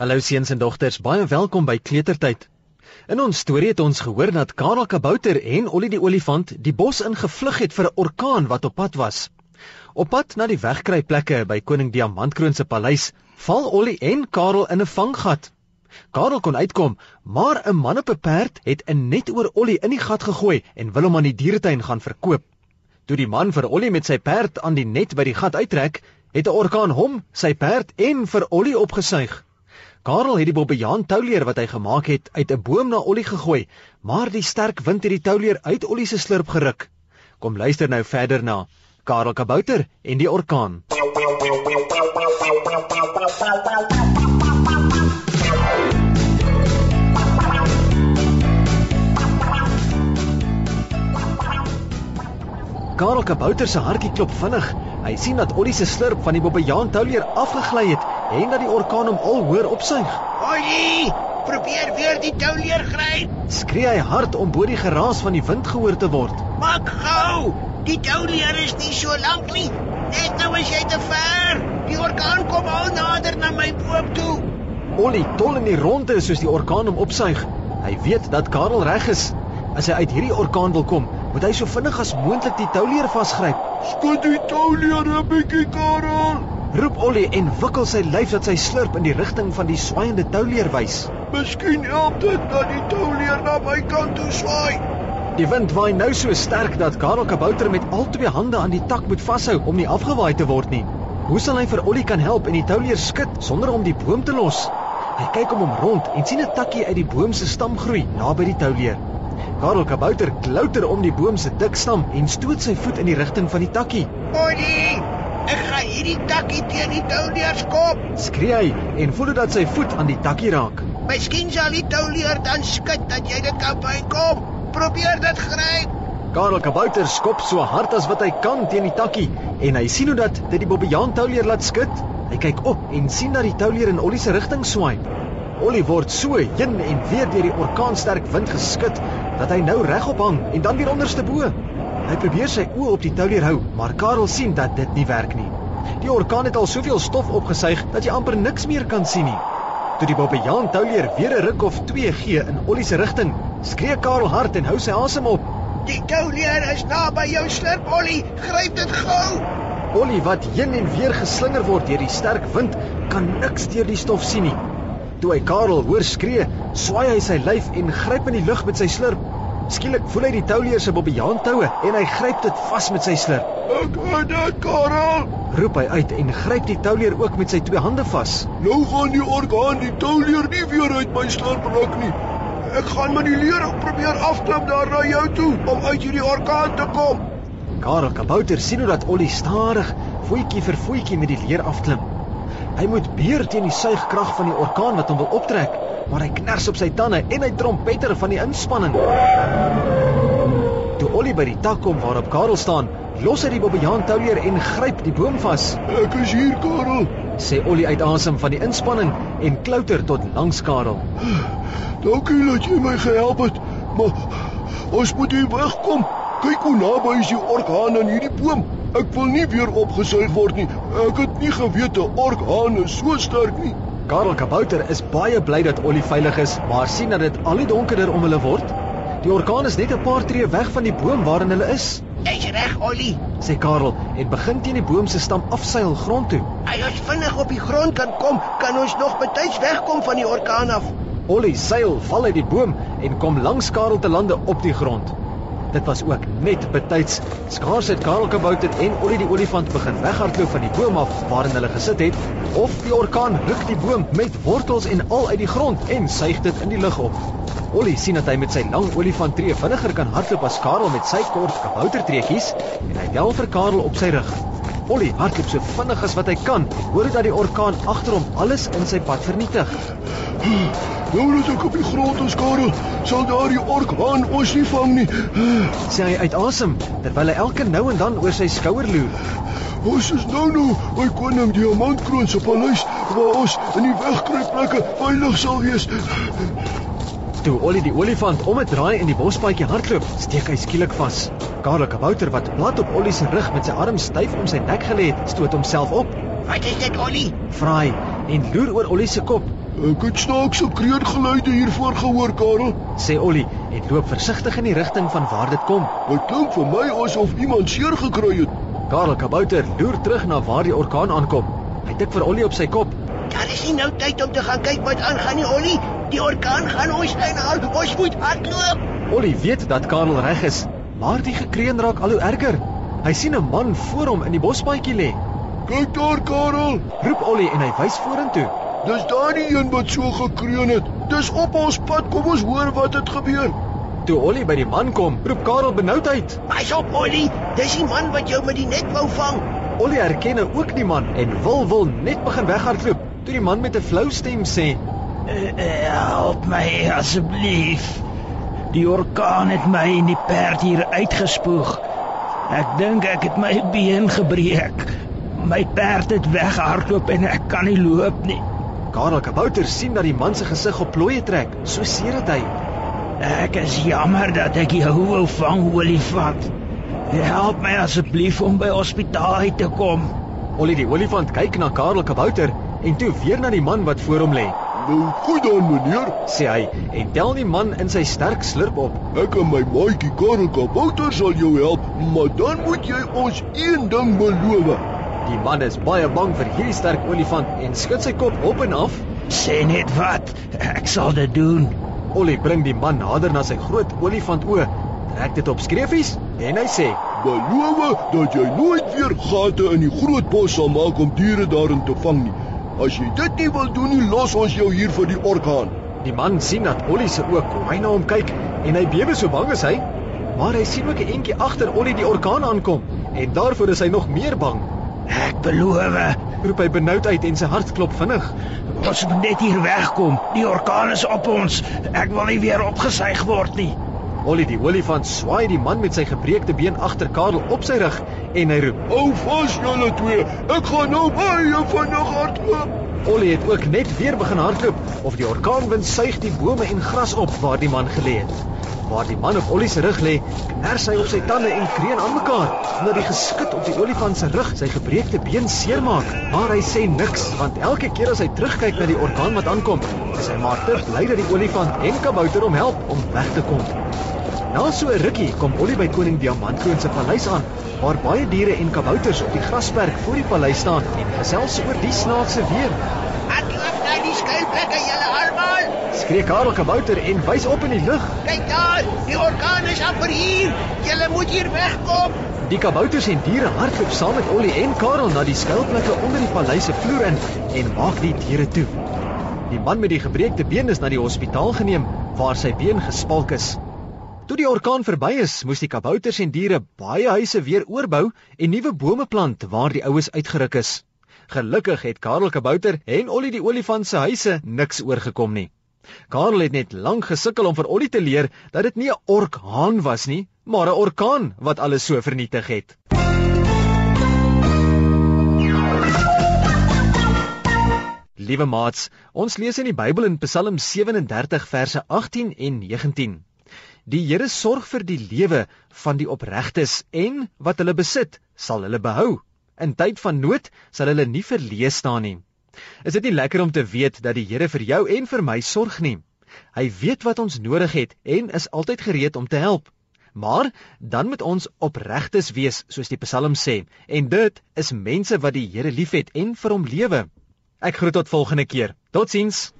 Hallo seuns en dogters, baie welkom by Kleutertyd. In ons storie het ons gehoor dat Karel Kabouter en Ollie die olifant die bos ingevlug het vir 'n orkaan wat op pad was. Op pad na die wegkruipplekke by koning Diamantkroon se paleis, val Ollie en Karel in 'n vanggat. Karel kon uitkom, maar 'n man op 'n perd het 'n net oor Ollie in die gat gegooi en wil hom aan die dieretuin gaan verkoop. Toe die man vir Ollie met sy perd aan die net by die gat uittrek, het 'n orkaan hom, sy perd en vir Ollie opgesuig. Karel het die bobbejaan touleer wat hy gemaak het uit 'n boom na Ollie gegooi, maar die sterk wind het die touleer uit Ollie se slurp geruk. Kom luister nou verder na Karel Kabouter en die orkaan. Karel Kabouter se hartjie klop vinnig Hy sien dat Ollie se slurp van die bobbejaan touleer afgegly het en dat die orkaan hom al hoër opsuig. Ollie, probeer weer die touleer gryp. Skree hy hard om bo die geraas van die wind gehoor te word. Maak gou. Die touleer is nie so lank nie. Net nou is jy te ver. Die orkaan kom al nader na my boom toe. Ollie tol in die ronde soos die orkaan hom opsuig. Hy weet dat Karel reg is. As hy uit hierdie orkaan wil kom, moet hy so vinnig as moontlik die touleer vasgryp. Skud die touleer 'n bietjie, Karel. Roep Ollie en wikkel sy lyf dat sy slurp in die rigting van die swaaiende touleer wys. Miskien help dit dat die touleer na my kant toe swaai. Die wind waai nou so sterk dat Karel Kabouter met al twee hande aan die tak moet vashou om nie afgewaai te word nie. Hoe sal hy vir Ollie kan help en die touleer skud sonder om die boom te los? Hy kyk om hom rond en sien 'n takkie uit die boom se stam groei naby die touleer. Karel Kabouter klouter om die boom se dik stam en stoot sy voet in die rigting van die takkie. Ollie, ek gaan hierdie takkie teen die touleer skop. Skree hy en voel dat sy voet aan die takkie raak. Miskien sal die touleer dan skud dat jy dit kan bykom. Probeer dit gryp. Karel Kabouter skop so hard as wat hy kan teen die takkie en hy sien hoe dat dit die bobbejaan touleer laat skud. Hy kyk op en sien dat die touleer in Ollie se rigting swaai. Ollie word so heen en weer deur die orkaansterk wind geskud dat hy nou regop hang en dan weer onderste bo. Hy probeer sy oë op die touleer hou, maar Karel sien dat dit nie werk nie. Die orkaan het al soveel stof opgesuig dat jy amper niks meer kan sien nie. Toe die bobbejaan touleer weer 'n ruk of 2 gee in Ollie se rigting, skree Karel hard en hou sy asem op. Die touleer is naby jou slurp, Ollie. Gryp dit gou. Ollie wat heen en weer geslinger word deur die sterk wind, kan niks deur die stof sien nie. Toe hy Karel hoor skree, swaai hy sy lyf en gryp in die lug met sy slurp. Skielik voel hy die touleer se bobbejaan toue en hy gryp dit vas met sy slurp. Ek het dit, Karel. Roep hy uit en gryp die touleer ook met sy twee hande vas. Nou gaan die orkaan die touleer nie weer uit my slurp ruk nie. Ek gaan met die leer probeer afklim daar na jou toe om uit hierdie orkaan te kom. Karel Kabouter sien hoe dat Ollie stadig voetjie vir voetjie met die leer afklim. Hy moet beer teen die suigkrag van die orkaan wat hom wil optrek, maar hy kners op sy tande en hy trompeter van die inspanning. Toe Ollie by die tak kom waarop Karel staan, los hy die bobbejaan touleer en gryp die boom vas. Ek is hier, Karel, sê Ollie uit asem van die inspanning en klouter tot langs Karel. Dankie dat jy my gehelp het, maar ons moet hier wegkom. Kyk hoe naby is die orkaan aan hierdie boom. Ek wil nie weer opgesuig word nie. Ek het nie geweet 'n orkaan is so sterk nie. Karel Kabouter is baie bly dat Ollie veilig is, maar sien dat dit al hoe donkerder om hulle word. Die orkaan is net 'n paar tree weg van die boom waarin hulle is. Jy's reg, Ollie, sê Karel en begin teen die boom se stam afseil grond toe. As ons vinnig op die grond kan kom, kan ons nog betyds wegkom van die orkaan af. Ollie seil val uit die boom en kom langs Karel te lande op die grond. Dit was ook net betyds. Skaars het Karel Kabouter en Ollie die olifant begin weghardloop van die boom af waarin hulle gesit het, of die orkaan ruk die boom met wortels en al uit die grond en suig dit in die lug op. Ollie sien dat hy met sy lang olifanttree vinniger kan hardloop as Karel met sy kort kaboutertreetjies en hy tel vir Karel op sy rug. Ollie hardloop so vinnig as wat hy kan, hoor dat die orkaan agter hom alles in sy pad vernietig. Nou dat ek op die grond is, Karel, sal daardie orkaan ons nie vang nie. Sê hy uit asem terwyl hy elke nou en dan oor sy skouer loer. Ons is nou nou by koning Diamantkroon se paleis waar ons in die wegkruipplekke veilig sal wees. Toe Ollie die olifant om 'n draai in die bospaadjie hardloop, steek hy skielik vas. Karel Kabouter wat plat op Ollie se rug met sy arm styf om sy nek gelê het, stoot homself op. "Wat is dit, Ollie?" vra hy en loer oor Ollie se kop. Ek het snaakse kreetgeluide hiervoor gehoor, Karel. sê Ollie en loop versigtig in die rigting van waar dit kom. Dit klink vir my asof iemand seer gekry het. Karel Kabouter loer terug na waar die orkaan aankom. Hy tik vir Ollie op sy kop. Daar is nie nou tyd om te gaan kyk wat aangaan nie, Ollie. Die orkaan gaan ons inhaal. Ons moet hardloop. Ollie weet dat Karel reg is, maar die gekreun raak al hoe erger. Hy sien 'n man voor hom in die bospaadjie lê. Kyk daar, Karel. Roep Ollie en hy wys vorentoe. Dis daardie een wat so gekreun het. Dis op ons pad. Kom ons hoor wat het gebeur. Toe Ollie by die man kom, roep Karel benoud uit. Pas op, Ollie. Dis die man wat jou met die net wou vang. Ollie herken nou ook die man en wil wil net begin weghardloop. Toe die man met 'n flou stem sê: Help my asseblief. Die orkaan het my en die perd hier uitgespoeg. Ek dink ek het my been gebreek. My perd het weghardloop en ek kan nie loop nie. Karel Kabouter sien dat die man se gesig op plooie trek. So seer dit hy. Ek is jammer dat ek jou wou vang, olifant. Help my asseblief om by hospitaal uit te kom. Ollie die olifant kyk na Karel Kabouter en toe weer na die man wat voor hom lê. Nou goed dan, meneer. Sê hy en tel die man in sy sterk slurp op. Ek en my maatjie Karel Kabouter sal jou help, maar dan moet jy ons een ding beloof. Die man is baie bang vir hierdie sterk olifant en skud sy kop op en af. Sê net wat. Ek sal dit doen. Ollie bring die man nader na sy groot olifant oë, trek dit op skreefies en hy sê: Beloof dat jy nooit weer gate in die groot bos sal maak om diere daarin te vang nie. As jy dit nie wil doen nie, los ons jou hier vir die orkaan. Die man sien dat Ollie se oë kwai na hom kyk en hy bewe so bang is hy. Maar hy sien ook 'n entjie agter Ollie die orkaan aankom en daarvoor is hy nog meer bang. Ek beloof. Roep hy benoud uit en sy hart klop vinnig. Ons moet net hier wegkom. Die orkaan is op ons. Ek wil nie weer opgesuig word nie. Ollie die olifant swaai die man met sy gebreekte been agter Karel op sy rug en hy roep: Hou vas julle twee. Ek gaan nou baie vinnig hardloop. Ollie het ook net weer begin hardloop of die orkaanwind suig die bome en gras op waar die man gelê het. Waar die man op Ollie se rug lê, kners hy op sy tande en kreun aan mekaar omdat die geskit op die olifant se rug sy gebreekte been seermaak. Maar hy sê niks want elke keer as hy terugkyk na die orkaan wat aankom, is hy maar te bly dat die olifant en kabouter hom help om weg te kom. Na so 'n rukkie kom Ollie by koning Diamantkroon se paleis aan, waar baie diere en kabouters op die grasperk voor die paleis staan en gesels oor die snaakse weer. Hardloop na die skuilplekke, julle almal. Skree Karel kabouter en wys op in die lug. Kyk daar, die orkaan is amper hier. Julle moet hier wegkom. Die kabouters en diere hardloop saam met Ollie en Karel na die skuilplekke onder die paleis se vloer in en maak die deure toe. Die man met die gebreekte been is na die hospitaal geneem waar sy been gespalk is. Toe die orkaan verby is, moes die kabouters en diere baie huise weer oorbou en nuwe bome plant waar die oues uitgeruk is. Gelukkig het Karel Kabouter en Ollie die olifant se huise niks oorgekom nie. Karel het net lank gesukkel om vir Ollie te leer dat dit nie 'n orkaan was nie, maar 'n orkaan wat alles so vernietig het. Liewe maats, ons lees in die Bybel in Psalm 37 verse 18 en 19. Die Here sorg vir die lewe van die opregtes en wat hulle besit, sal hulle behou. In tyd van nood sal hulle nie verleë staan nie. Is dit nie lekker om te weet dat die Here vir jou en vir my sorg nie? Hy weet wat ons nodig het en is altyd gereed om te help. Maar dan moet ons opregtes wees, soos die Psalm sê, en dit is mense wat die Here liefhet en vir hom lewe. Ek groet tot volgende keer. Totsiens.